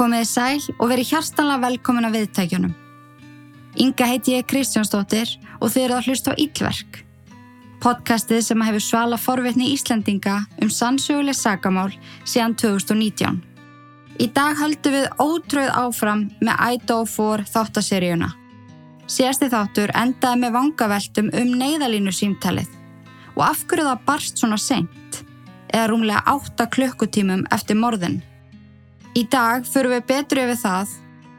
Komiði sæl og verið hjartanlega velkomin að viðtækjunum. Inga heiti ég Kristjánsdóttir og þið eru að hlusta á Íllverk. Podcastið sem hefur svala forvitni Íslendinga um sannsöguleg sagamál síðan 2019. Í dag höldum við ótröð áfram með Idaho 4 þáttaseríuna. Síðasti þáttur endaði með vangaveltum um neyðalínu símtalið og af hverju það barst svona seint, eða rúmlega 8 klukkutímum eftir morðin. Í dag fyrir við betru yfir það,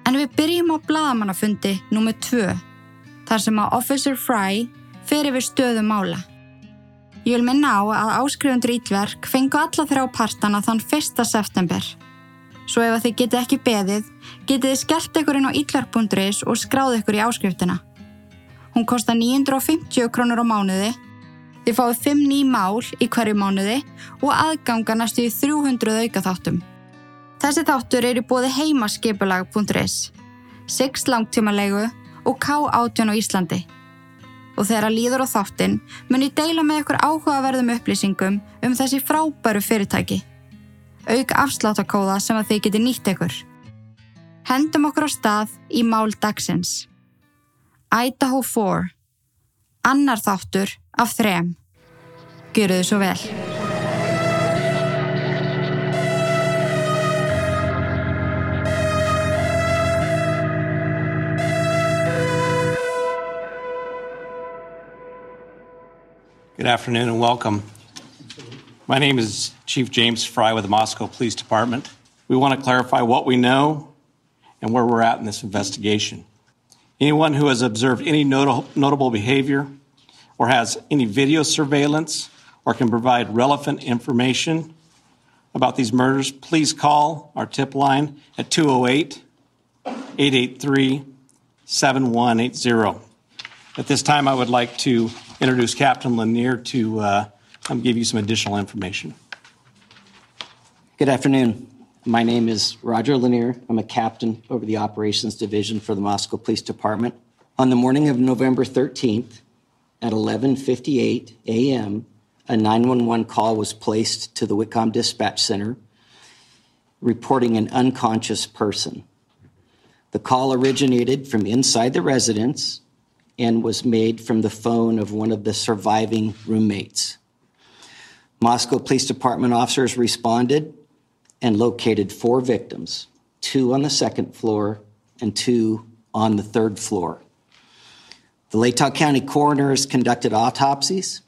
en við byrjum á bladamannafundi nr. 2, þar sem að Officer Fry fyrir við stöðu mála. Ég vil minna á að áskrifundur ítverk fengu alla þrjá partana þann 1. september. Svo ef þið getið ekki beðið, getið þið skellt ykkur inn á ítverk.is og skráð ykkur í áskriftina. Hún kostar 950 krónur á mánuði, þið fáið 5 ný mál í hverju mánuði og aðganga næstu í 300 auka þáttum. Þessi þáttur er í bóði heimaskipulag.is, 6 langtímalegu og K18 á Íslandi. Og þegar að líður á þáttin mun ég deila með ykkur áhugaverðum upplýsingum um þessi frábæru fyrirtæki. Auk afsláttakóða sem að þið geti nýtt ykkur. Hendum okkur á stað í mál dagsins. Idaho 4. Annar þáttur af þrem. Gjöru þið svo vel. Good afternoon and welcome. My name is Chief James Fry with the Moscow Police Department. We want to clarify what we know and where we're at in this investigation. Anyone who has observed any nota- notable behavior or has any video surveillance or can provide relevant information about these murders, please call our tip line at 208 883 7180. At this time, I would like to introduce Captain Lanier to uh, um, give you some additional information. Good afternoon. My name is Roger Lanier. I'm a captain over the Operations Division for the Moscow Police Department. On the morning of November 13th at 11:58 a.m., a 911 call was placed to the Whitcom Dispatch Center reporting an unconscious person. The call originated from inside the residence and was made from the phone of one of the surviving roommates. Moscow Police Department officers responded and located four victims, two on the second floor and two on the third floor. The Latah County coroners conducted autopsies,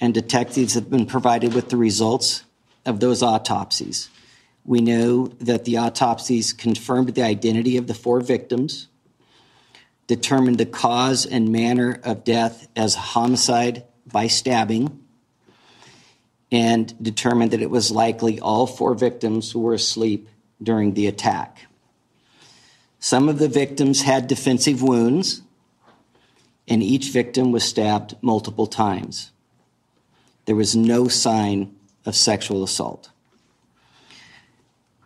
and detectives have been provided with the results of those autopsies. We know that the autopsies confirmed the identity of the four victims, determined the cause and manner of death as homicide by stabbing, and determined that it was likely all four victims were asleep during the attack. Some of the victims had defensive wounds, and each victim was stabbed multiple times. There was no sign of sexual assault.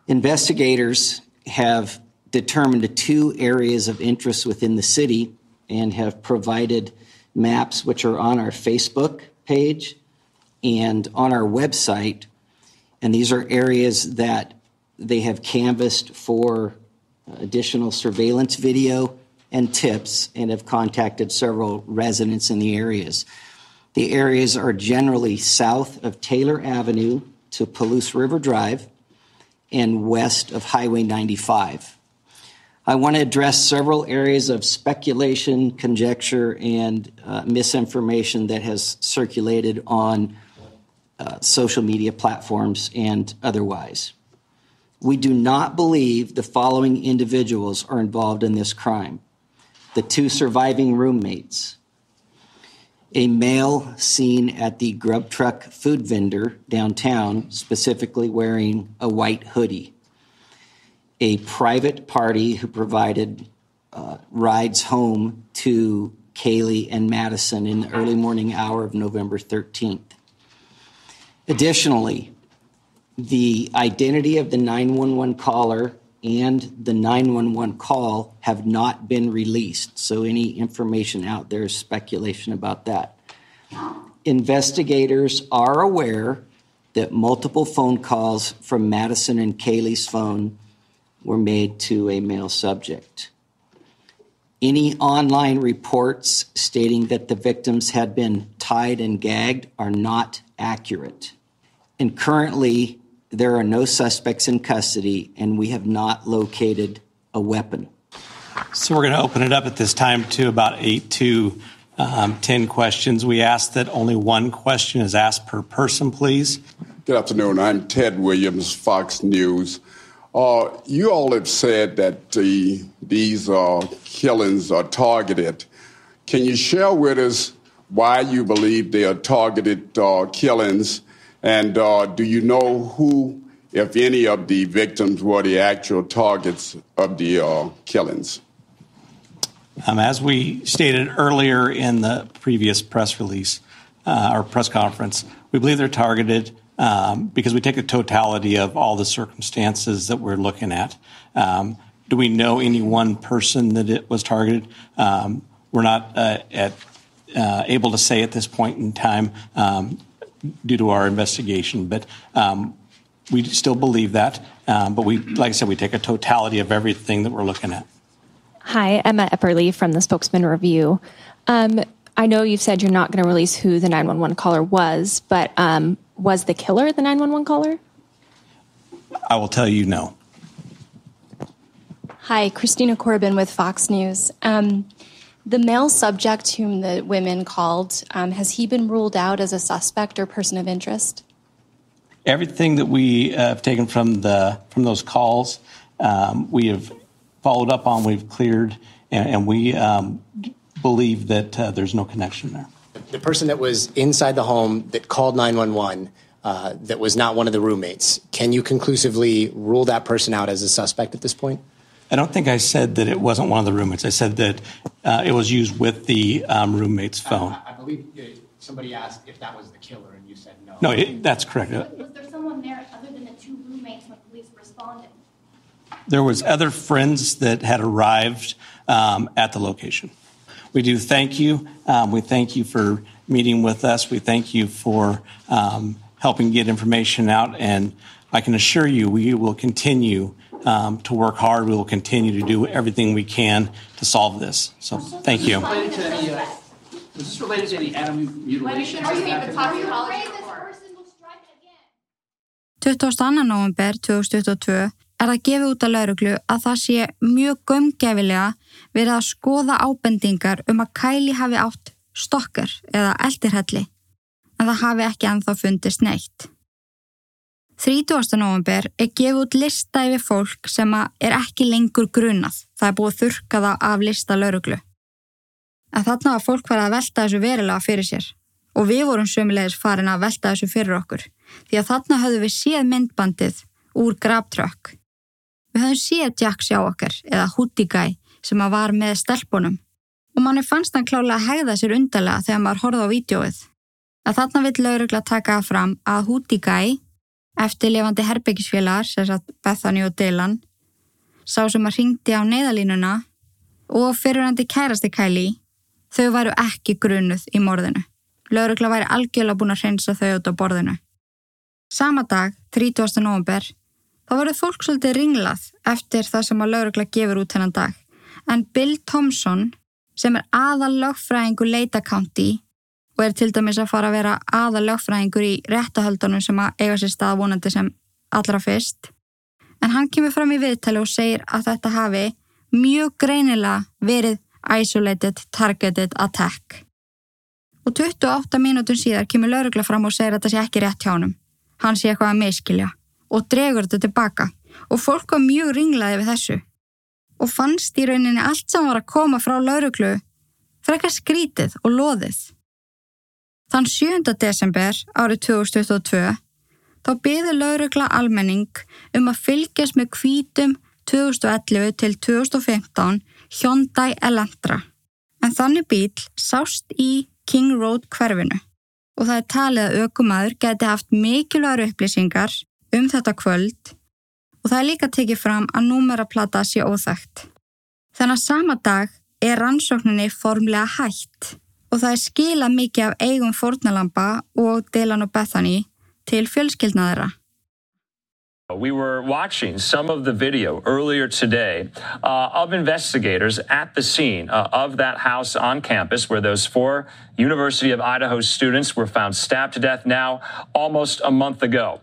Investigators have determined two areas of interest within the city and have provided maps which are on our Facebook page and on our website. And these are areas that they have canvassed for additional surveillance video and tips and have contacted several residents in the areas. The areas are generally south of Taylor Avenue to Palouse River Drive and west of Highway 95. I want to address several areas of speculation, conjecture, and uh, misinformation that has circulated on uh, social media platforms and otherwise. We do not believe the following individuals are involved in this crime the two surviving roommates, a male seen at the grub truck food vendor downtown, specifically wearing a white hoodie, a private party who provided uh, rides home to Kaylee and Madison in the early morning hour of November 13th. Additionally, the identity of the 911 caller and the 911 call have not been released. So, any information out there is speculation about that. Investigators are aware that multiple phone calls from Madison and Kaylee's phone were made to a male subject. Any online reports stating that the victims had been tied and gagged are not accurate. And currently, there are no suspects in custody, and we have not located a weapon. So we're going to open it up at this time to about eight to um, 10 questions. We ask that only one question is asked per person, please. Good afternoon. I'm Ted Williams, Fox News. Uh, you all have said that the, these uh, killings are targeted. Can you share with us why you believe they are targeted uh, killings? And uh, do you know who, if any, of the victims were the actual targets of the uh, killings? Um, as we stated earlier in the previous press release uh, or press conference, we believe they're targeted because we take a totality of all the circumstances that we're looking at. Um, do we know any one person that it was targeted? Um, we're not uh, uh, able to say at this point in time um, due to our investigation, but um, we still believe that. Um, but we, like I said, we take a totality of everything that we're looking at. Hi, Emma Epperly from the Spokesman Review. Um, I know you've said you're not going to release who the 911 caller was, but um, was the killer the 911 caller? I will tell you no. Hi, Christina Corbin with Fox News. Um, the male subject whom the women called, um, has he been ruled out as a suspect or person of interest? Everything that we uh, have taken from the from those calls, um, we have followed up on. We've cleared, and, and we um, believe that uh, there's no connection there. The person that was inside the home that called 911 uh, that was not one of the roommates, can you conclusively rule that person out as a suspect at this point? I don't think I said that it wasn't one of the roommates. I said that uh, it was used with the um, roommate's phone. I, I believe uh, somebody asked if that was the killer, and you said no. No, it, that's correct. Was there someone there other than the two roommates when police responded? There was other friends that had arrived um, at the location. We do thank you. Um, we thank you for meeting with us. We thank you for um, helping get information out. And I can assure you, we will continue um, to work hard. We will continue to do everything we can to solve this. So thank you. related to any, uh, was this related to any animal mutilation? Are you even talking about this this person will strike again? 22. november 2022 er það gefið út að lauruglu að það sé mjög gömgefilega verið að skoða ábendingar um að Kæli hafi átt stokkar eða eldirhelli en það hafi ekki ennþá fundist neitt. 30. november er gefið út lista yfir fólk sem er ekki lengur grunað. Það er búið að þurka það af lista lauruglu. En þarna var fólk verið að velta þessu verilega fyrir sér og við vorum sömulegis farin að velta þessu fyrir okkur því að þarna höfðum við séð myndbandið úr grabtrökk. Við höfðum séð Jack sjá okkar eða Hootie sem að var með stelpunum og manni fannst hann klálega að hegða sér undarlega þegar maður horfði á vídjóið. Að þarna vill laurugla taka fram að Hootie eftirlifandi herbyggisfélagar, sem sagt Bethany og Dylan, sá sem að ringdi á neyðalínuna og fyrirhandi kærasti Kylie, þau væru ekki grunuð í morðinu. Laurugla væri algjörlega búin að hreinsa þau út á borðinu. Sama dag, 30. november, þá verður fólk svolítið ringlað eftir það sem að laurugla gefur út hennan dag. En Bill Thompson, sem er aðal lögfræðingur Leita County og er til dæmis að fara að vera aðal lögfræðingur í réttahöldunum sem að eiga sér stað vonandi sem allra fyrst. En hann kemur fram í viðtali og segir að þetta hafi mjög greinilega verið isolated targeted attack. Og 28 mínútur síðar kemur laurugla fram og segir að þetta sé ekki rétt hjá honum. Hann sé eitthvað að miskilja og dregur þetta tilbaka og fólk var mjög ringlaði við þessu. Og fannst í rauninni allt sem var að koma frá lauruglu frekar skrítið og loðið. Þann 7. desember árið 2022 þá byði laurugla almenning um að fylgjast með kvítum 2011 til 2015 Hyundai Elantra. En þannig bíl sást í King Road hverfinu og það er talið að aukumæður geti haft mikilvægur upplýsingar um þetta kvöld og það er líka tekið fram að númeraplata sé óþægt. Þannig að sama dag er rannsókninni formlega hætt og það er skila mikið af eigum fórnalampa og Dylan og Bethany til fjölskyldna þeirra. We were watching some of the video earlier today uh, of investigators at the scene uh, of that house on campus where those four University of Idaho students were found stabbed to death now almost a month ago.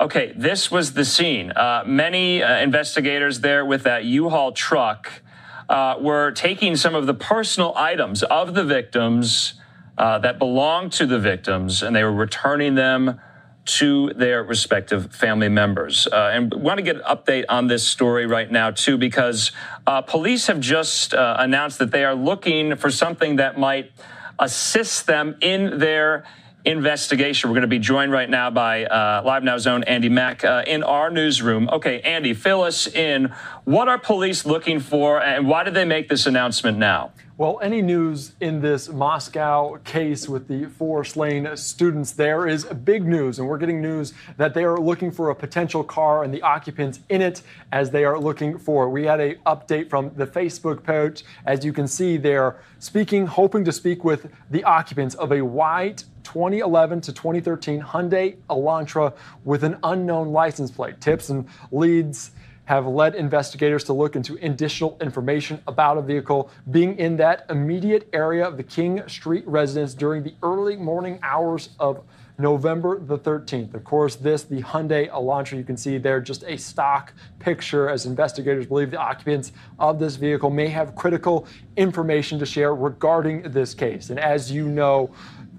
Okay, this was the scene. Uh, many uh, investigators there with that U-Haul truck uh, were taking some of the personal items of the victims uh, that belonged to the victims and they were returning them to their respective family members. Uh, and we want to get an update on this story right now, too, because uh, police have just announced that they are looking for something that might assist them in their investigation. We're going to be joined right now by uh, Live Now's own Andy Mack uh, in our newsroom. Okay, Andy, fill us in. What are police looking for, and why did they make this announcement now? Well, any news in this Moscow case with the four slain students there is big news, and we're getting news that they are looking for a potential car and the occupants in it as they are looking for. We had a update from the Facebook page. As you can see, they're speaking, hoping to speak with the occupants of a white 2011 to 2013 Hyundai Elantra with an unknown license plate. Tips and leads have led investigators to look into additional information about a vehicle being in that immediate area of the King Street residence during the early morning hours of November the 13th. Of course, this, the Hyundai Elantra, you can see there just a stock picture as investigators believe the occupants of this vehicle may have critical information to share regarding this case. And as you know,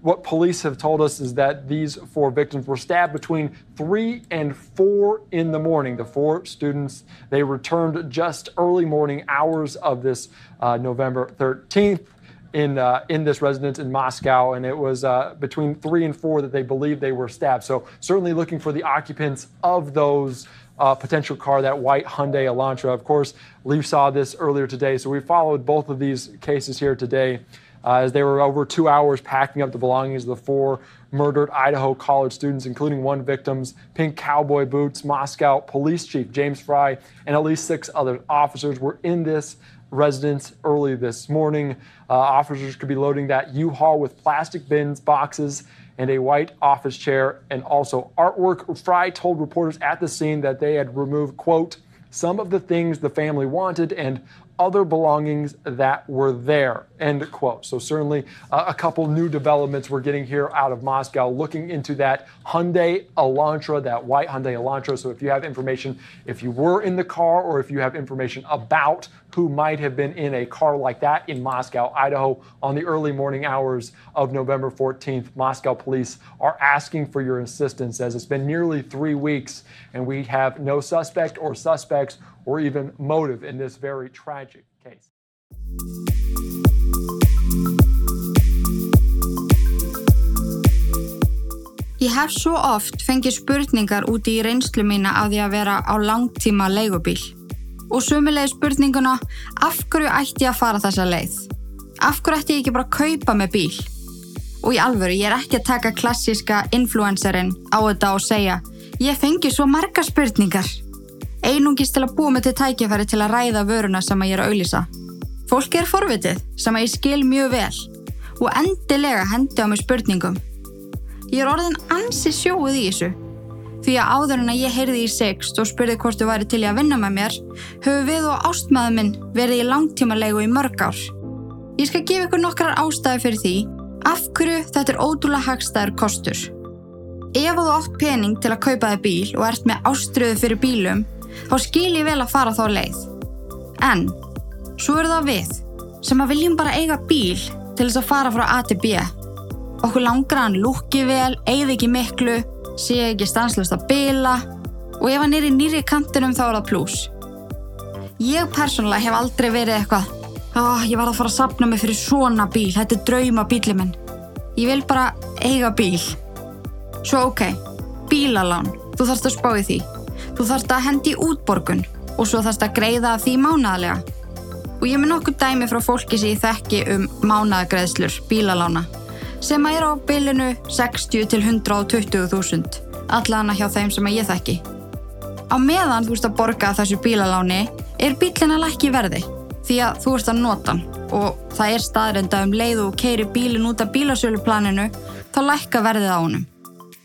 what police have told us is that these four victims were stabbed between 3 and 4 in the morning. The four students, they returned just early morning hours of this uh, November 13th in uh, in this residence in Moscow, and it was uh, between three and four that they believed they were stabbed. So certainly looking for the occupants of those. Uh, potential car, that white Hyundai Elantra. Of course, Lee saw this earlier today, so we followed both of these cases here today uh, as they were over two hours packing up the belongings of the four murdered Idaho college students, including one victim's pink cowboy boots. Moscow Police Chief James Fry and at least six other officers were in this residence early this morning. Uh, officers could be loading that U-Haul with plastic bins, boxes, and a white office chair, and also artwork. Fry told reporters at the scene that they had removed, quote, some of the things the family wanted and other belongings that were there. End quote. So, certainly uh, a couple new developments we're getting here out of Moscow looking into that Hyundai Elantra, that white Hyundai Elantra. So, if you have information, if you were in the car or if you have information about who might have been in a car like that in Moscow, Idaho, on the early morning hours of November 14th, Moscow police are asking for your assistance as it's been nearly three weeks and we have no suspect or suspects or even motive in this very tragic case. Ég hef svo oft fengið spurningar úti í reynslu mína af því að vera á langtíma leigubíl. Og sömulega spurninguna, af hverju ætti ég að fara þessa leið? Af hverju ætti ég ekki bara að kaupa með bíl? Og í alvöru, ég er ekki að taka klassíska influencerinn á þetta og segja, ég fengi svo marga spurningar einungis til að búa mig til tækifæri til að ræða vöruna sem að ég er að auðlýsa. Fólki er forvitið sem að ég skil mjög vel og endilega hendi á mig spurningum. Ég er orðin ansi sjóið í þessu því að áður en að ég heyrði í sext og spurði hvort þú væri til ég að vinna með mér höfu við og ástmaður minn verið í langtímalegu í mörg ár. Ég skal gefa ykkur nokkrar ástæði fyrir því af hverju þetta er ótrúlega hagstæður kostur. Ef þú átt pening til að kaupa þig bíl og ert með ástriðu fyrir bílum þá skil ég vel að fara þá leið. En, svo eru það við sem að viljum bara eiga bíl til þess að fara frá A til B. Okkur langar hann lúki vel, eigði ekki miklu, sé ekki stanslust að bila og ef hann er í nýri kantinum þá er það pluss. Ég persónulega hef aldrei verið eitthvað oh, ég var að fara að sapna mig fyrir svona bíl, þetta er drauma bíli minn. Ég vil bara eiga bíl. Svo ok, bílalán, þú þarfst að spá í því. Þú þarfst að hendi útborgun og svo þarfst að greiða því mánaðlega. Og ég með nokkuð dæmi frá fólki sem ég þekki um mánaðagreðslur, bílalána, sem að er á bylinu 60 til 120.000, allana hjá þeim sem að ég þekki. Á meðan þú ert að borga þessu bílaláni er bílina lækki verði því að þú ert að nota hann og það er staðrenda um leið og keiri bílin út af bílasöluplaninu þá lækka verðið á honum.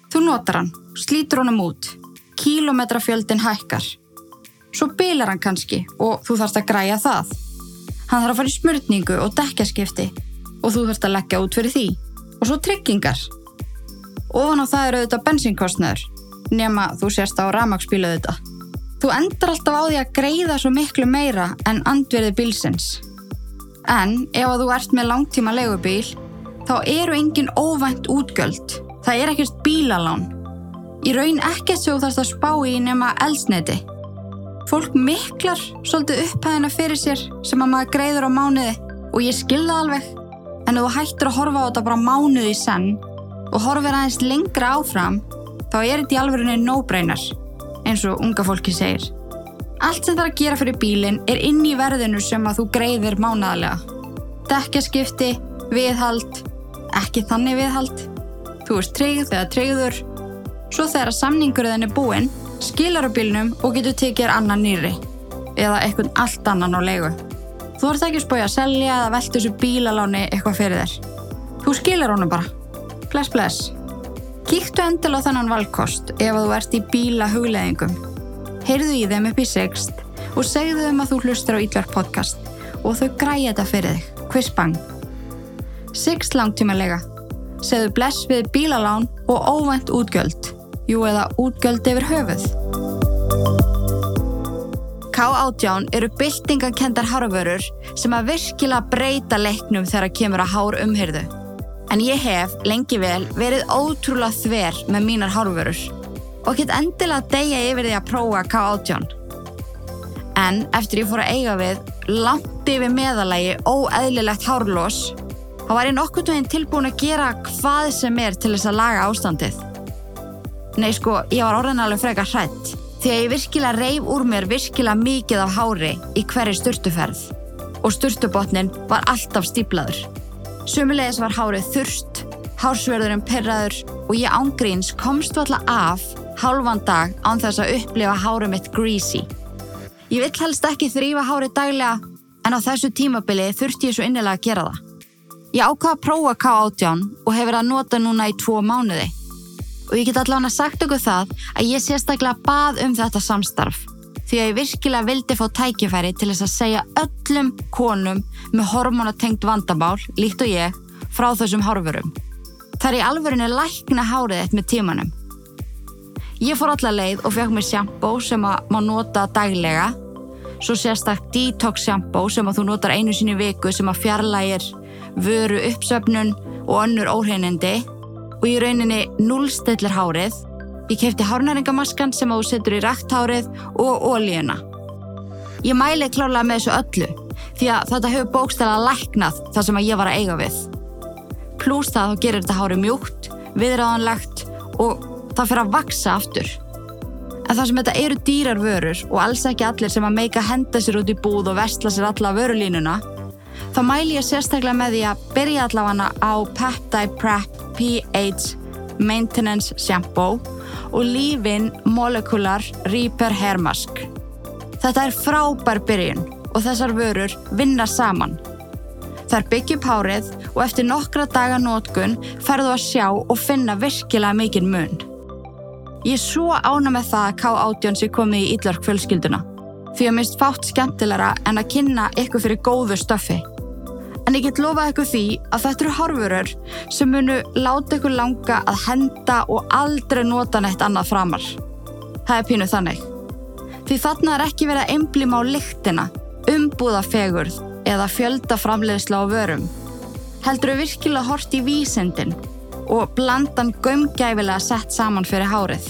Þú notar hann, slítur honum út kílometrafjöldin hækkar. Svo bilar hann kannski og þú þarfst að græja það. Hann þarf að fara í smörningu og dekkjaskipti og þú þarfst að leggja út fyrir því. Og svo tryggingar. Ofan á það eru auðvitað bensinkostnöður, nema þú sérst á ramagsbílu auðvitað. Þú endar alltaf á því að greiða svo miklu meira en andverði bílsins. En ef að þú ert með langtíma legubíl, þá eru engin óvænt útgjöld. Það er ekkert bílalán. Í raun ekkert sem þú þarfst að spá í nema eldsneiti. Fólk miklar svolítið upphæðina fyrir sér sem að maður greiður á mánuði og ég skilða alveg. En ef þú hættir að horfa á þetta bara mánuði í senn og horfir aðeins lengra áfram, þá er þetta í alverðinni no-brainer, eins og unga fólki segir. Allt sem það er að gera fyrir bílinn er inn í verðinu sem að þú greiðir mánadalega. Dekkjaskipti, viðhald, ekki þannig viðhald. Þú ert treyð eða treyður. Svo þegar samningurinn er búinn, skilar á bílnum og getur tekið annan nýri. Eða eitthvað allt annan á leigu. Þú ert ekki spóið að selja eða velta þessu bílaláni eitthvað fyrir þér. Þú skilar honum bara. Bless, bless. Kíktu endil á þannan valkost ef þú ert í bíla hugleðingum. Heyrðu í þeim upp í sext og segðu þeim að þú hlustar á Ítlar podcast og þau græja þetta fyrir þig. Quiz bang. Sext langtímalega. Segðu bless við bílalán og óvænt útgjöld. Jú eða útgjöld yfir höfuð. K18 eru byltingakendar harfurur sem að virkilega breyta leiknum þegar kemur að hár umhyrðu. En ég hef lengi vel verið ótrúlega þver með mínar hárvörur og get endilega degja yfir því að prófa K18. En eftir ég fór að eiga við langt yfir meðalagi óeðlilegt hárlós, þá var ég nokkur tóinn tilbúin að gera hvað sem er til þess að laga ástandið. Nei sko, ég var orðin alveg frekar hrætt því að ég virkilega reif úr mér virkilega mikið af hári í hverju sturtuferð og sturtubotnin var alltaf stíplaður. Sumulegis var hárið þurst, hársverðurinn perraður og ég ángríns komst alltaf af hálfan dag án þess að upplifa hárið mitt greasy. Ég vill helst ekki þrýfa hárið daglega en á þessu tímabili þurfti ég svo innilega að gera það. Ég ákvaða að prófa K18 og hefur að nota núna í tvo mánuði. Og ég get allavega sagt okkur það að ég sérstaklega bað um þetta samstarf því að ég virkilega vildi fá tækifæri til þess að segja öllum konum með hormonatengt vandamál, líkt og ég, frá þessum hárfurum. Það er í alvörinu lækna hárið eitt með tímanum. Ég fór allar leið og fekk mér sjampó sem að má nota daglega, svo sérstaklega detox sjampó sem að þú notar einu sinni viku sem að fjarlægir vöru uppsöfnun og önnur óhreinindi og í rauninni nullstillir hárið Ég kefti hárnæringamaskan sem setur í rækthárið og ólíuna. Ég mæli klálega með þessu öllu því að þetta hefur bókstæla læknað það sem að ég var að eiga við. Plús það þá gerir þetta hári mjúkt, viðræðanlegt og það fyrir að vaksa aftur. En það sem þetta eru dýrar vörur og alls ekki allir sem að meika henda sér út í búð og vestla sér alla vörulínuna, þá mæli ég sérstaklega með því að byrja allavega á Peptide Prep PH Maintenance Shampoo og Leave-In Molecular Repair Hair Mask. Þetta er frábær byrjun og þessar vörur vinna saman. Það er byggjum hárið og eftir nokkra daga nótgun ferðu að sjá og finna virkilega mikinn mun. Ég er svo ána með það að K18 sé komið í Ídlark fjölskylduna því að minnst fátt skemmtilegra en að kynna ykkur fyrir góðu stöfi. En ég get lofað ykkur því að þetta eru hárvörur sem munu láta ykkur langa að henda og aldrei nota neitt annað framar. Það er pínuð þannig. Því þarna er ekki verið að einblíma á lyktina, umbúða fegurð eða fjölda framleiðsla á vörum. Heldur þau virkilega hort í vísindin og blandan gömgæfilega sett saman fyrir hárið.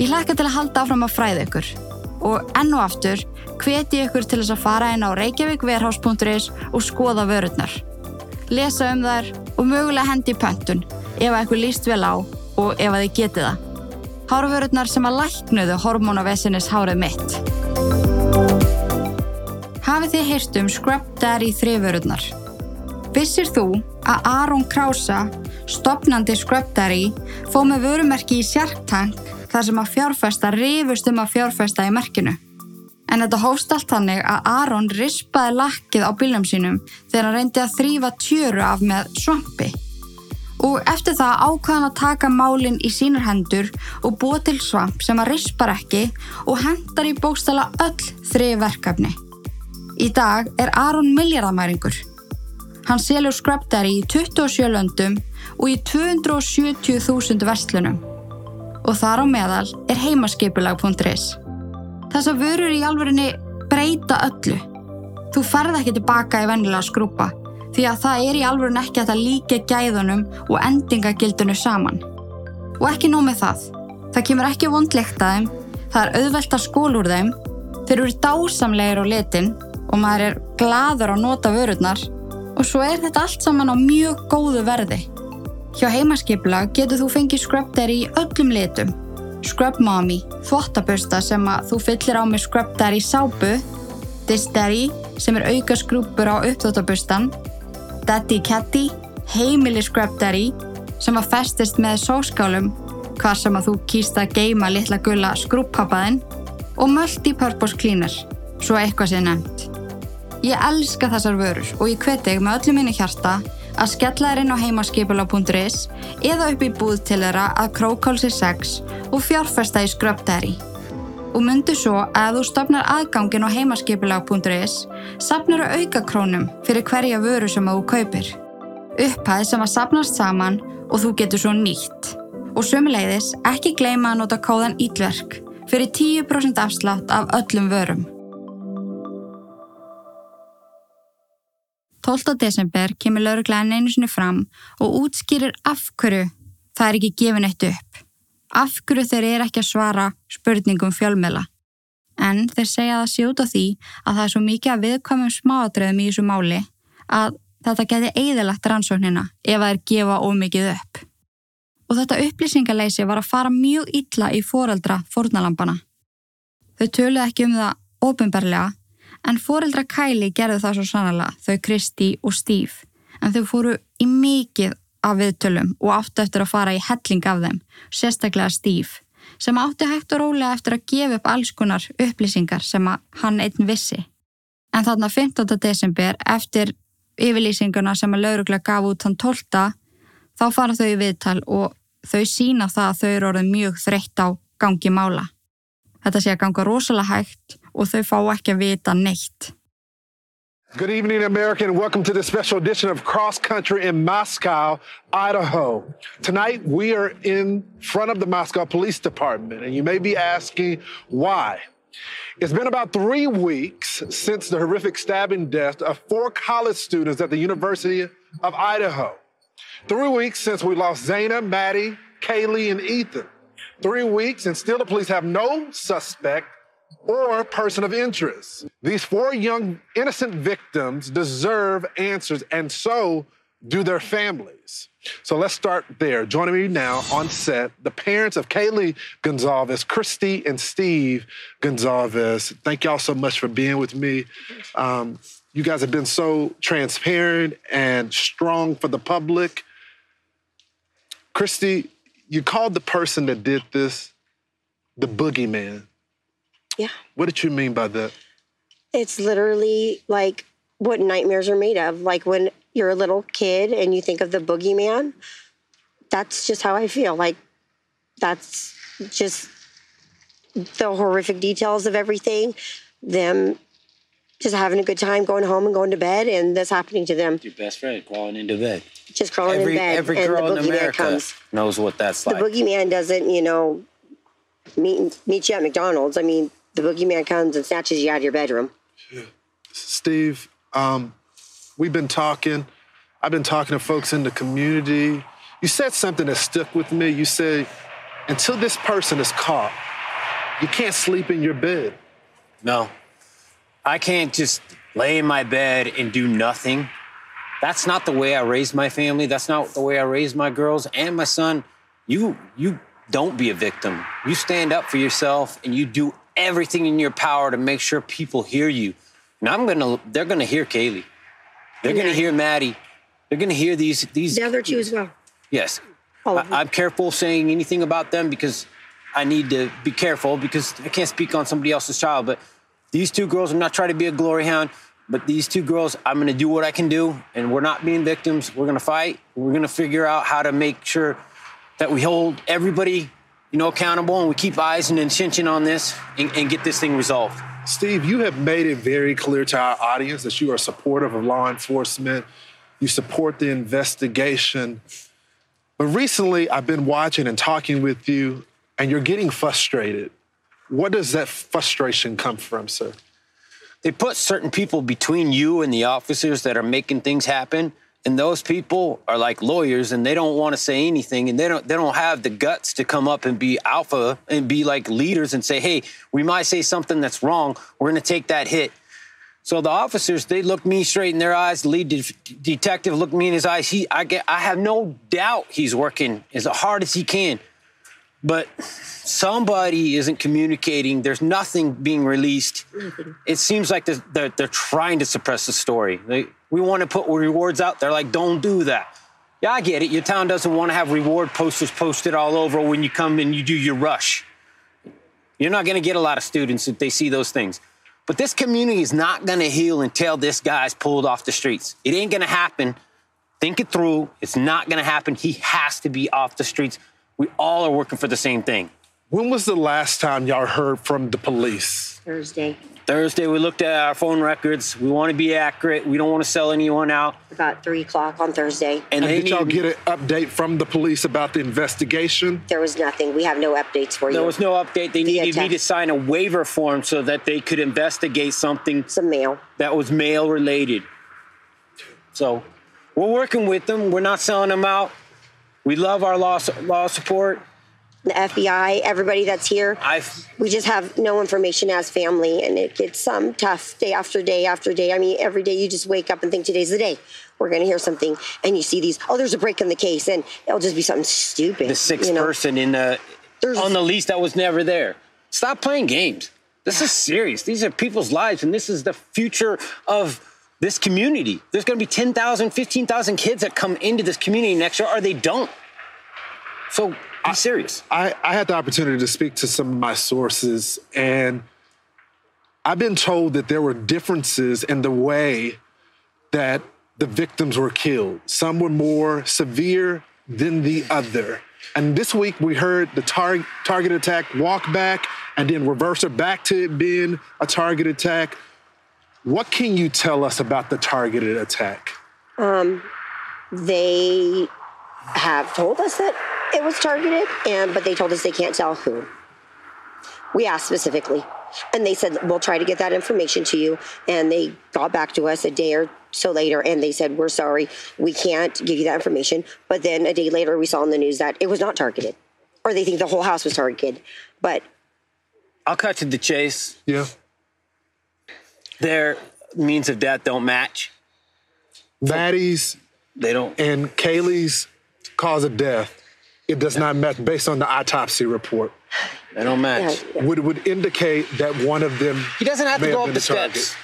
Ég hlekka til að halda áfram að fræða ykkur og enn og aftur hveti ykkur til þess að fara inn á reykjavíkverhás.is og skoða vörurnar. Lesa um þær og mögulega hendi í pöntun ef að ykkur líst vel á og ef að þið getið það. Hárvörurnar sem að læknuðu hormónavesinnis hárið mitt. Hafið þið heyrt um Scrub Daddy þrifvörurnar? Vissir þú að Aron Krausa, stopnandi Scrub Daddy, fóð með vörumerki í Shark Tank þar sem að fjárfesta rifust um að fjárfesta í merkinu? En þetta hófst allt þannig að Aron rispaði lakkið á bílum sínum þegar hann reyndi að þrýfa tjöru af með svampi. Og eftir það ákvaðan að taka málinn í sínar hendur og búa til svamp sem að rispar ekki og hendar í bókstala öll þrið verkefni. Í dag er Aron miljardamæringur. Hann selur Daddy í 27 löndum og í 270.000 verslunum. Og þar á meðal er heimaskipulag.is. Þessar vörur í alvörinni breyta öllu. Þú ferð ekki tilbaka í vennilega skrúpa því að það er í alvörin ekki að það líka gæðunum og endingagildinu saman. Og ekki nóg með það. Það kemur ekki vondlegt að þeim, það er auðvelt að skól úr þeim, þeir eru dásamlegir á litin og maður er gladur að nota vörurnar og svo er þetta allt saman á mjög góðu verði. Hjá heimaskipla getur þú fengið Daddy í öllum litum. Scrub Mommy, þvottabörsta sem að þú fyllir á með Daddy sápu, Daddy sem er auka skrúpur á uppþvottabörstan, Daddy Catty, heimili Daddy sem að festist með sóskálum hvar sem að þú kýst að geima litla gulla skrúppappaðinn og Multi-Purpose Cleaner, svo eitthvað sé nefnt. Ég elska þessar vörur og ég hveti þig með öllu minni hjarta að skella þér inn á heimaskipula.is eða upp í búð til þeirra að Krókálsi 6 og fjárfesta í Daddy. Og myndu svo að þú stopnar aðgangin á heimaskipulag.is sapnar að auka krónum fyrir hverja vöru sem þú kaupir. Upphæð sem að sapnast saman og þú getur svo nýtt. Og sömuleiðis ekki gleyma að nota kóðan ITVERK fyrir 10% afslátt af öllum vörum. 12. desember kemur lauruglæðin einu sinni fram og útskýrir af hverju það er ekki gefin eitt upp. Af hverju þeir eru ekki að svara spurningum fjölmela. En þeir segja það sjóta því að það er svo mikið að viðkvæmum smáadröðum í þessu máli að þetta geti eigðilegt rannsóknina ef það er gefa ómikið upp. Og þetta upplýsingaleysi var að fara mjög illa í foreldra fórnalampana. Þau töluð ekki um það ofinbarlega en foreldra Kæli gerðu það svo sannlega þau Kristi og Steve en þau fóru í mikið af viðtölum og áttu eftir að fara í helling af þeim, sérstaklega Steve sem átti hægt og rólega eftir að gefa upp alls konar upplýsingar sem hann einn vissi. En þarna 15. desember eftir yfirlýsinguna sem að lauruglega gaf út hann 12. þá fara þau í viðtal og þau sína það að þau eru orðið mjög þreytt á gangi mála. Þetta sé að ganga rosalega hægt og þau fá ekki að vita neitt. Good evening, America, and welcome to this special edition of Cross Country in Moscow, Idaho. Tonight, we are in front of the Moscow Police Department, and you may be asking why. It's been about three weeks since the horrific stabbing death of four college students at the University of Idaho. Three weeks since we lost Xana, Maddie, Kaylee, and Ethan. Three weeks, and still the police have no suspect or person of interest. These four young innocent victims deserve answers, and so do their families. So let's start there. Joining me now on set, the parents of Kaylee Goncalves, Christy and Steve Goncalves. Thank y'all so much for being with me. Um, you guys have been so transparent and strong for the public. Christy, you called the person that did this the boogeyman. Yeah. What did you mean by that? It's literally like what nightmares are made of. Like when you're a little kid and you think of the boogeyman, that's just how I feel. Like that's just the horrific details of everything. Them just having a good time going home and going to bed and this happening to them. Your best friend crawling into bed. Just crawling every, in bed. Every and girl the in boogeyman America comes. knows what that's like. The like. boogeyman doesn't, you know, meet, meet you at McDonald's. I mean, the boogeyman comes and snatches you out of your bedroom. Steve, um, we've been talking. I've been talking to folks in the community. You said something that stuck with me. You said, until this person is caught, you can't sleep in your bed. No. I can't just lay in my bed and do nothing. That's not the way I raised my family. That's not the way I raised my girls and my son. You you don't be a victim. You stand up for yourself and you do everything in your power to make sure people hear you. And I'm gonna they're gonna hear Kaylee. They're gonna hear Maddie. They're gonna hear these these The other two as well. Yes. I, I'm careful saying anything about them because I need to be careful because I can't speak on somebody else's child. But these two girls, I'm not trying to be a glory hound. But these two girls, I'm going to do what I can do, and we're not being victims. We're going to fight. We're going to figure out how to make sure that we hold everybody, you know, accountable, and we keep eyes and attention on this, and, and get this thing resolved. Steve, you have made it very clear to our audience that you are supportive of law enforcement. You support the investigation. But recently, I've been watching and talking with you, and you're getting frustrated. What does that frustration come from, sir? They put certain people between you and the officers that are making things happen. And those people are like lawyers and they don't want to say anything and they don't they don't have the guts to come up and be alpha and be like leaders and say, "Hey, we might say something that's wrong. We're going to take that hit." So the officers, they look me straight in their eyes. The lead de- detective looked me in his eyes. He, I get, I have no doubt he's working as hard as he can, but somebody isn't communicating. There's nothing being released. It seems like they're, they're, they're trying to suppress the story. They, we want to put rewards out. They're like, don't do that. Yeah, I get it. Your town doesn't want to have reward posters posted all over when you come and you do your rush. You're not going to get a lot of students if they see those things. But this community is not going to heal until this guy's pulled off the streets. It ain't going to happen. Think it through. It's not going to happen. He has to be off the streets. We all are working for the same thing. When was the last time y'all heard from the police? Thursday. Thursday, we looked at our phone records. We want to be accurate. We don't want to sell anyone out. About three o'clock on Thursday. And, did y'all get an update from the police about the investigation? There was nothing. We have no updates for you. There was no update. They Via needed me to sign a waiver form so that they could investigate something. Some mail. That was mail related. So we're working with them. We're not selling them out. We love our law, law support. The FBI, everybody that's here. I've we just have no information as family, and it gets um, tough day after day after day. I mean, every day you just wake up and think today's the day. We're going to hear something, and you see these. Oh, there's a break in the case, and it'll just be something stupid. the sixth you know? person in the on the lease that was never there. Stop playing games. This is serious. These are people's lives, and this is the future of this community. There's going to be 10,000, 15,000 kids that come into this community next year, or they don't. So be serious. I, I had the opportunity to speak to some of my sources, and I've been told that there were differences in the way that the victims were killed. Some were more severe than the other. And this week we heard the tar- target attack walk back and then reverse it back to it being a target attack. What can you tell us about the targeted attack? Um, they have told us that it was targeted, and but they told us they can't tell who. We asked specifically, and they said we'll try to get that information to you. And they got back to us a day or so later, and they said we're sorry, we can't give you that information. But then a day later, we saw in the news that it was not targeted, or they think the whole house was targeted. But I'll cut to the chase. Yeah. Their means of death don't match. Maddie's they don't and Kaylee's cause of death, it does not match based on the autopsy report. They don't match. Would would indicate that one of them. He doesn't have to may go up been the steps.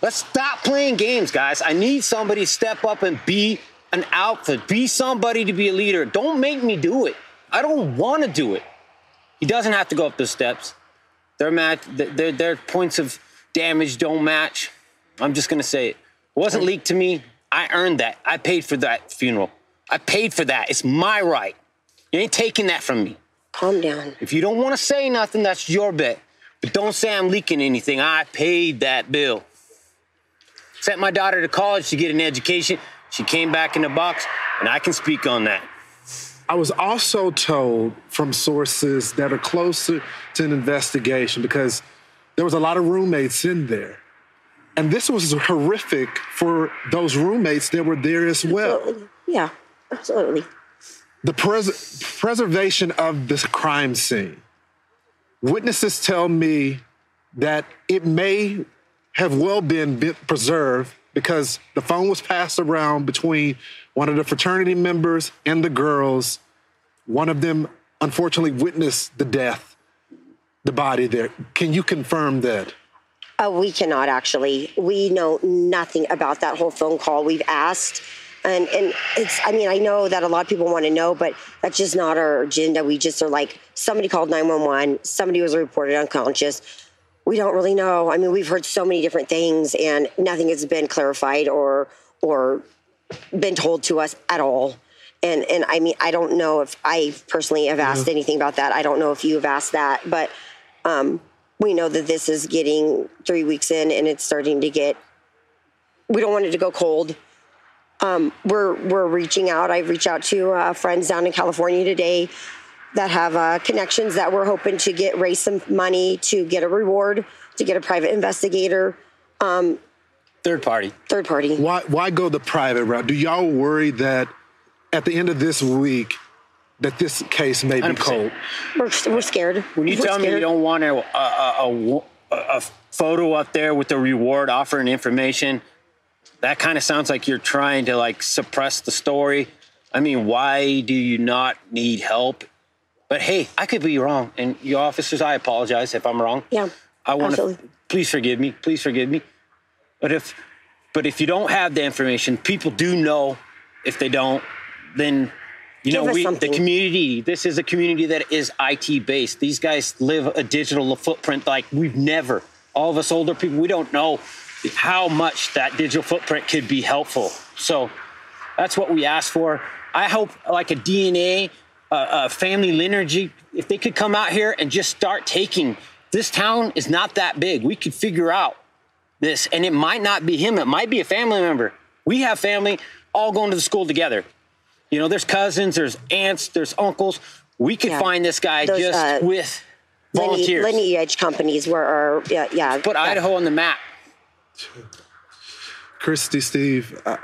Let's stop playing games, guys. I need somebody to step up and be an alpha. Be somebody to be a leader. Don't make me do it. I don't want to do it. He doesn't have to go up the steps. Their match, their their points of damage don't match. I'm just gonna say it. It wasn't leaked to me. I earned that. I paid for that funeral. I paid for that. It's my right. You ain't taking that from me. Calm down. If you don't want to say nothing, that's your bet. But don't say I'm leaking anything. I paid that bill. Sent my daughter to college to get an education. She came back in the box, and I can speak on that. I was also told from sources that are closer to an investigation because there was a lot of roommates in there. And this was horrific for those roommates that were there as well. yeah, absolutely. The pres- preservation of this crime scene. Witnesses tell me that it may have well been preserved because the phone was passed around between one of the fraternity members and the girls. One of them unfortunately witnessed the death, the body there. Can you confirm that? Uh, we cannot actually. We know nothing about that whole phone call. We've asked, and and it's. I mean, I know that a lot of people want to know, but that's just not our agenda. We just are like somebody called nine one one. Somebody was reported unconscious. we don't really know. I mean, we've heard so many different things, and nothing has been clarified or or been told to us at all. And and I mean, I don't know if I personally have asked Yeah. anything about that. I don't know if you have asked that, but um, we know that this is getting three weeks in, and it's starting to get. We don't want it to go cold. Um, we're we're reaching out. I've reached out to uh, friends down in California today that have uh, connections that we're hoping to get raise some money to get a reward to get a private investigator. Um, Third party. Third party. Why why go the private route? Do y'all worry that at the end of this week that this case may be 100%. cold? We're, we're scared. When you We're tell me you don't want a, a, a, a, a photo up there with the reward offering information, that kind of sounds like you're trying to like suppress the story. I mean, why do you not need help? But hey, I could be wrong, and you officers, I apologize if I'm wrong. Yeah, I want to. Please forgive me. Please forgive me. But if, but if you don't have the information, people do know. If they don't, then you Give know we, the community. This is a community that is IT based. These guys live a digital footprint like we've never. All of us older people, we don't know how much that digital footprint could be helpful. So that's what we ask for. I hope like a DNA, uh, uh, family lineage, if they could come out here and just start taking. This town is not that big. We could figure out this, and it might not be him. It might be a family member. We have family all going to the school together. You know, there's cousins, there's aunts, there's uncles. We could Yeah. find this guy Those, just uh, with Lineage, volunteers. lineage companies where are yeah yeah. Put Idaho on the map. Christy, Steve, uh,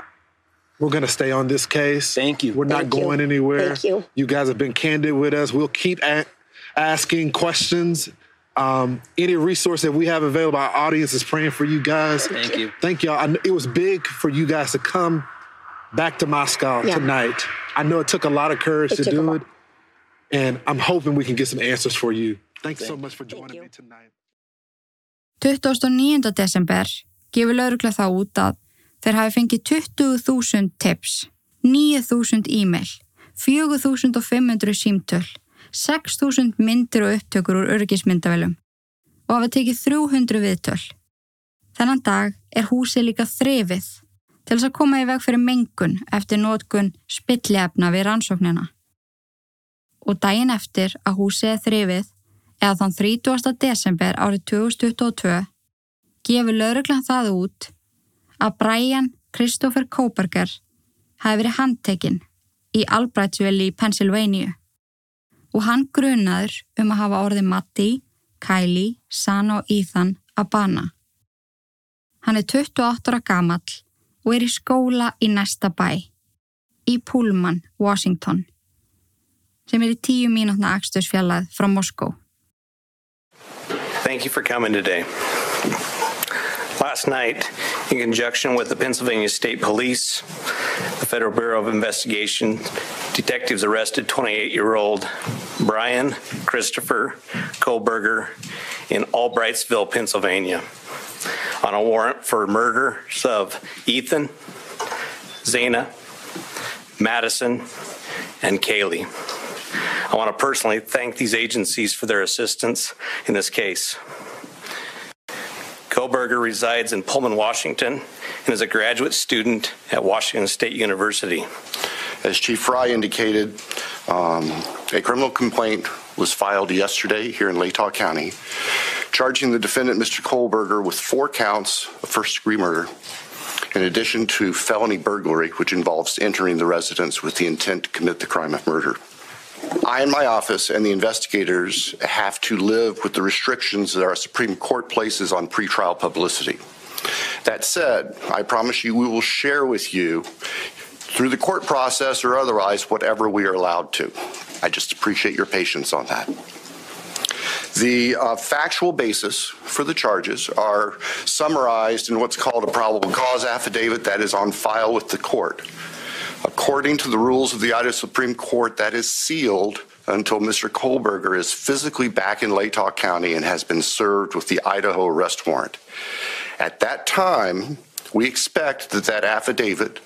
we're going to stay on this case. Thank you. We're not Thank you. going anywhere. Thank you. You guys have been candid with us. We'll keep a- asking questions. Um, any resource that we have available, our audience is praying for you guys. Thank you. Thank y'all. I it was big for you guys to come back to Moscow Yeah. tonight. I know it took a lot of courage It to do it, and I'm hoping we can get some answers for you. Thanks so much for joining me tonight. 29. desember gefur laurugla það út að þeir hafi fengið 20.000 tips, 9.000 e-mail, 4.500 símtöl, 6.000 myndir og upptökur úr örgismyndavælum og hafa tekið 300 viðtöl. Þennan dag er húsið líka þrefið til þess að koma í veg fyrir mengun eftir nótkun spilliefna við rannsóknina. Og daginn eftir að húsið þrifið eða þann 30. desember árið 2022 gefur lauruglan það út að Brian Christopher Koberger hafi verið handtekinn í Albrightsville í Pennsylvania og hann grunaður um að hafa orðið Matti, Kylie, Sana og Ethan að bana. Hann er 28 ára gamall og er í skóla í næsta bæ, í Pullman, Washington, sem er í tíu mínútna frá Moskó. Thank you for coming today. Last night, in conjunction with the Pennsylvania State Police, the Federal Bureau of Investigation, detectives arrested 28 year old Bryan Christopher Kohberger in Albrightsville, Pennsylvania, on a warrant for murders of Ethan, Xana, Madison, and Kaylee. I want to personally thank these agencies for their assistance in this case. Kohberger resides in Pullman, Washington, and is a graduate student at Washington State University. As Chief Fry indicated, um, a criminal complaint was filed yesterday here in Latah County, charging the defendant, Mr. Kohberger, with four counts of first-degree murder, in addition to felony burglary, which involves entering the residence with the intent to commit the crime of murder. I and my office and the investigators have to live with the restrictions that our Supreme Court places on pretrial publicity. That said, I promise you we will share with you through the court process or otherwise whatever we are allowed to. I just appreciate your patience on that. The uh, factual basis for the charges are summarized in what's called a probable cause affidavit that is on file with the court. According to the rules of the Idaho Supreme Court, that is sealed until Mr. Kohberger is physically back in Latah County and has been served with the Idaho arrest warrant. At that time, we expect that that affidavit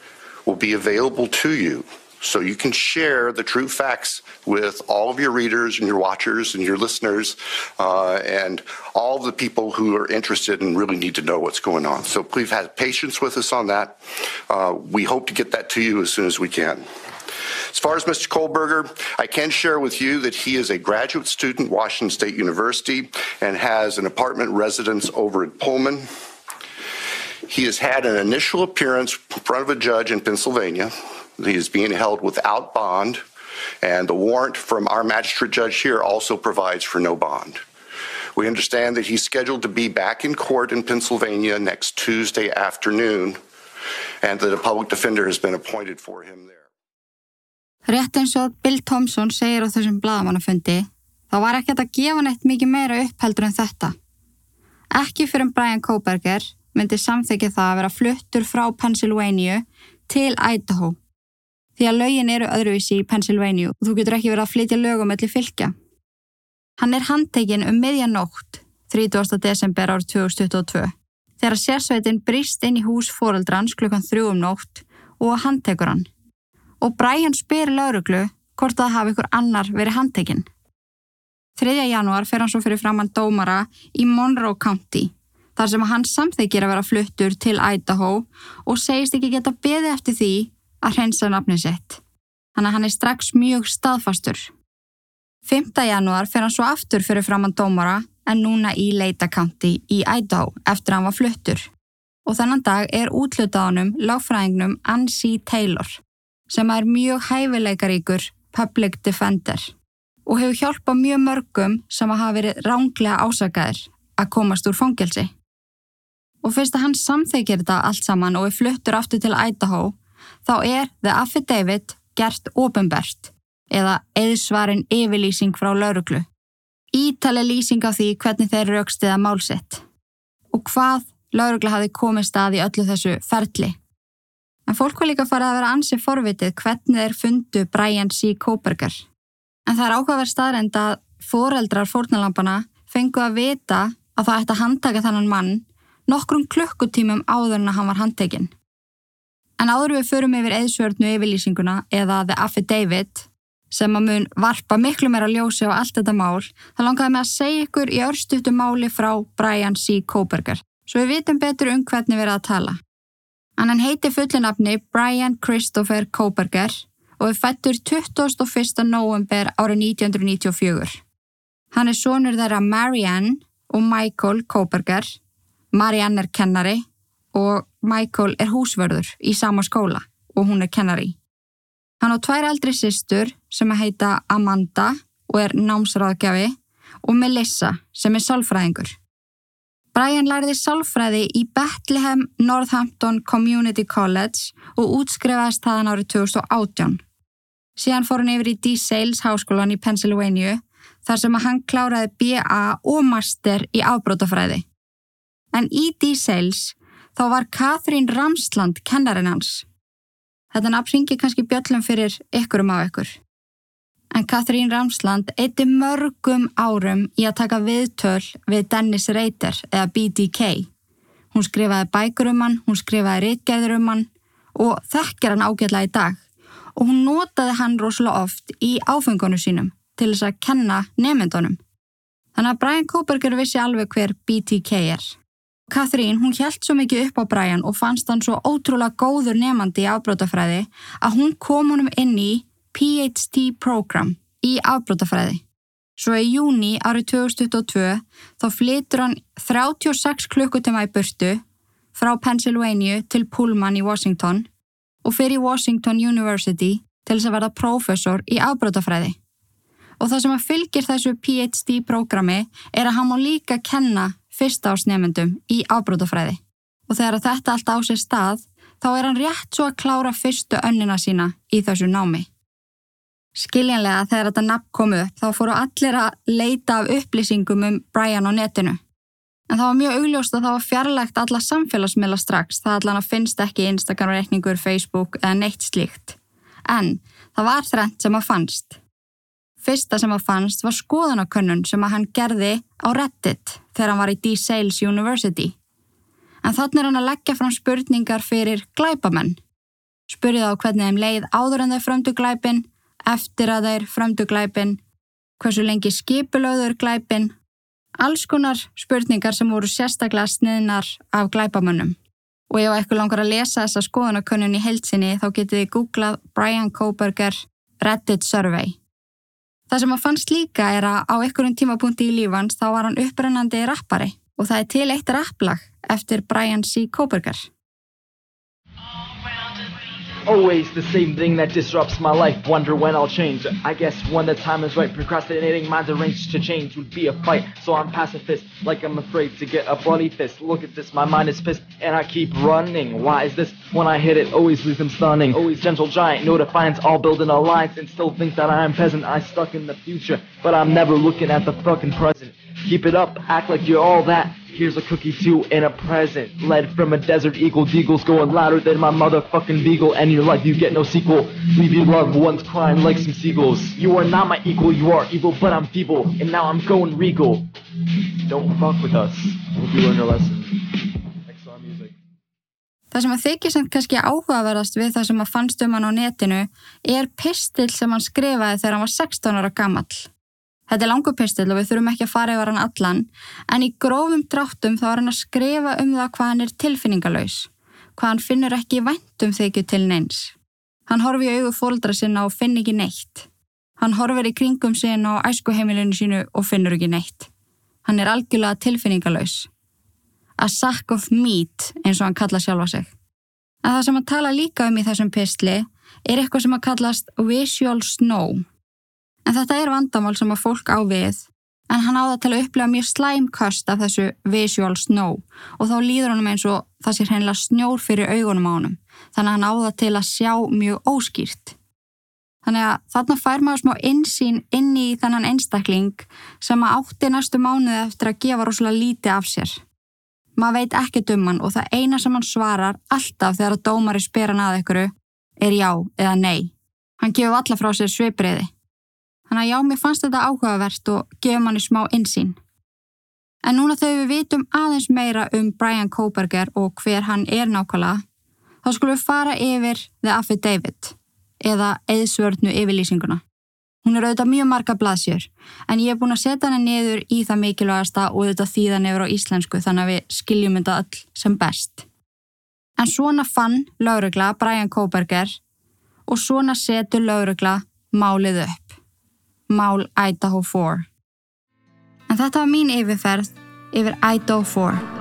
will be available to you so you can share the true facts with all of your readers and your watchers and your listeners uh, and all the people who are interested and really need to know what's going on. So please have patience with us on that. Uh, we hope to get that to you as soon as we can. As far as Mr. Kohberger, I can share with you that he is a graduate student at Washington State University and has an apartment residence over at Pullman. He has had an initial appearance in front of a judge in Pennsylvania. He is being held without bond, and the warrant from our magistrate judge here also provides for no bond. We understand that he's scheduled to be back in court in Pennsylvania next Tuesday afternoon, and that a public defender has been appointed for him there. Rétt eins og Bill Thompson segir á þessum bladamannafundi, þá var ekkert að gefa neitt mikið meira upp heldur en þetta. Ekki fyrir en Bryan Kohberger myndi samþykja það að vera fluttur frá Pennsylvania til Idaho. Því að lögin eru öðruvísi í Pennsylvania og þú getur ekki verið að flytja lögum mellir fylgja. Hann er handtekinn um miðjanótt 30. desember árið 2022 þegar sérsveitin brist inn í hús fóreldrans klukkan þrjú um nótt og handtekur hann og Brian spyr lauruglu hvort það hafi ykkur annar verið handtekinn. 3. janúar fer hann svo fyrir framann dómara í Monroe County þar sem hann samþykir að vera fluttur til Idaho og segist ekki geta beði eftir því að hreinsa nafni sitt. Þannig að hann er strax mjög staðfastur. 5. janúar fer hann svo aftur fyrir framann dómara en núna í Leita County í Idaho eftir að hann var fluttur. Og þennan dag er útlutaðanum láfræðingnum Ansi Taylor sem er mjög hæfileikaríkur public defender og hefur hjálpað mjög mörgum sem að hafa verið ránglega ásakaðir að komast úr fangelsi. Og fyrst að hann samþykir þetta allt saman og er fluttur aftur til Idaho, þá er The Affidavit gert ofinbert eða eðsvarin yfirlýsing frá lauruglu. Ítali lýsing á því hvernig þeir raukstiða málsett og hvað laurugla hafi komið stað í öllu þessu ferli. En fólk var líka farið að vera ansið forvitið hvernig þeir fundu Brian C. Koberger. En það er áhugaverð staðrend að foreldrar fórnalampana fengu að vita að það ætti að handtaka þannan mann nokkrum klukkutímum áður en að hann var handtekinn. En áður við förum yfir eðsvörnu yfirlýsinguna eða The Affidavit sem að mun varpa miklu meira ljósi á allt þetta mál, þá langaði mig að segja ykkur í örstutu máli frá Brian C. Koberger, svo við vitum betur um hvernig við erum að tala. En hann heiti fullinafni Brian Christopher Koberger og er fættur 21. november árið 1994. Hann er sonur þeirra Marianne og Michael Koberger. Marianne er kennari og Michael er húsvörður í sama skóla og hún er kennari. Hann á tvær eldri sýstur sem að heita Amanda og er námsráðgjafi og Melissa sem er sálfræðingur. Brian lærði sálfræði í Bethlehem Northampton Community College og útskrifaðist þaðan árið 2018. Síðan fór hann yfir í D-Sales háskólan í Pennsylvania þar sem að hann kláraði BA og master í afbrótafræði. En í D-Sales þá var Katrín Ramsland kennarinn hans. Þetta nafn ringi kannski bjöllum fyrir ykkurum af ykkur en Katrín Ramsland eitti mörgum árum í að taka viðtöl við Dennis Reiter eða BDK. Hún skrifaði bækur um hann, hún skrifaði reitgerður um hann og þekkjar hann ágætla í dag og hún notaði hann rosalega oft í áfengunum sínum til þess að kenna nefndunum. Þannig að Brian Koberger vissi alveg hver BTK er. Katrín, hún hjælt svo mikið upp á Brian og fannst hann svo ótrúlega góður nefandi í afbrótafræði að hún kom honum inn í PhD program í afbrótafræði. Svo í júni árið 2022 þá flytur hann 36 klukkutíma í burtu frá Pennsylvania til Pullman í Washington og fyrir Washington University til þess að verða prófessor í afbrótafræði. Og það sem að fylgir þessu PhD prógrami er að hann má líka kenna fyrsta ásnefendum í afbrótafræði. Og þegar þetta allt á sér stað þá er hann rétt svo að klára fyrstu önnina sína í þessu námi. Skiljanlega þegar þetta nafn kom upp þá fóru allir að leita af upplýsingum um Brian á netinu. En það var mjög augljóst að það var fjarlægt alla samfélagsmiðla strax, það allan að finnst ekki Instagram-reikningur, Facebook eða neitt slíkt. En það var þrent sem að fannst. Fyrsta sem að fannst var skoðanakönnun sem að hann gerði á Reddit þegar hann var í D-Sales University. En þannig er hann að leggja fram spurningar fyrir glæpamenn spurði þá hvernig þeim leið áður en þeir frömdu glæpin, eftir að þeir frömdu glæpin, hversu lengi skipulöður glæpin, alls konar spurningar sem voru sérstaklega sniðnar af glæpamönnum. Og ef eitthvað langar að lesa þessa skoðanakönnun í heilsinni þá getið þið googlað Brian Koberger Reddit Survey. Það sem að fannst líka er að á einhverjum tímapunkti í lífans þá var hann upprennandi rappari og það er til eitt rapplag eftir Brian C. Koberger. Always the same thing that disrupts my life. Wonder when I'll change. I guess when the time is right, procrastinating minds arranged to change would be a fight. So I'm pacifist, like I'm afraid to get a bloody fist. Look at this, my mind is pissed, and I keep running. Why is this? When I hit it, always leave them stunning. Always gentle giant, no defiance, all building an alliance, and still think that I am peasant. I stuck in the future, but I'm never looking at the fucking present. Keep it up, act like you're all that. Here's a cookie too and a present. Led from a desert eagle, deagles going louder than my motherfucking beagle. And your life, you get no sequel. Leave your loved ones crying like some seagulls. You are not my equal, you are evil, but I'm feeble. And now I'm going regal. Don't fuck with us. Hope you learn a lesson. Excellent music. Það sem að þykja samt kannski áhugaverðast við það sem að fannst um hann á netinu er pistil sem hann skrifaði þegar hann var 16 ára gamall. Þetta er langu pistil og við þurfum ekki að fara yfir hann allan, en í grófum dráttum þá er hann að skrifa um það hvað hann er tilfinningalauðs, hvað hann finnur ekki væntum þykju til neins. Hann horfi í augu fóldra sinna og finn ekki neitt. Hann horfir í kringum sinna á æskuheimilinu sínu og finnur ekki neitt. Hann er algjörlega tilfinningalauðs. A sack of meat, eins og hann kalla sjálfa sig. En það sem hann tala líka um í þessum pistli er eitthvað sem að kallast visual snow. En þetta er vandamál sem að fólk á við, en hann áða til að upplega mjög slæmkast af þessu visual snow og þá líður honum eins og það sé hreinlega snjór fyrir augunum á honum, þannig að hann áða til að sjá mjög óskýrt. Þannig að þarna fær maður smá insýn inn í þennan einstakling sem að átti næstu mánuði eftir að gefa rosalega lítið af sér. Maður veit ekki um hann og það eina sem hann svarar alltaf þegar að dómari spyr hann að ykkur er já eða nei. Hann gefur alla frá sér svipriði. Þannig að já, mér fannst þetta áhugavert og gefur manni smá insýn. En núna þegar við vitum aðeins meira um Brian Koberger og hver hann er nákvæmlega, þá skulum við fara yfir The Affidavit eða eðsvörnu yfirlýsinguna. Hún er auðvitað mjög marga blaðsjör, en ég er búin að setja hana niður í það mikilvægasta og auðvitað þýðan yfir á íslensku þannig að við skiljum þetta öll sem best. En svona fann laurugla Brian Koberger og svona setur laurugla málið upp. Mál Idaho 4. En þetta var mín yfirferð yfir Idaho 4.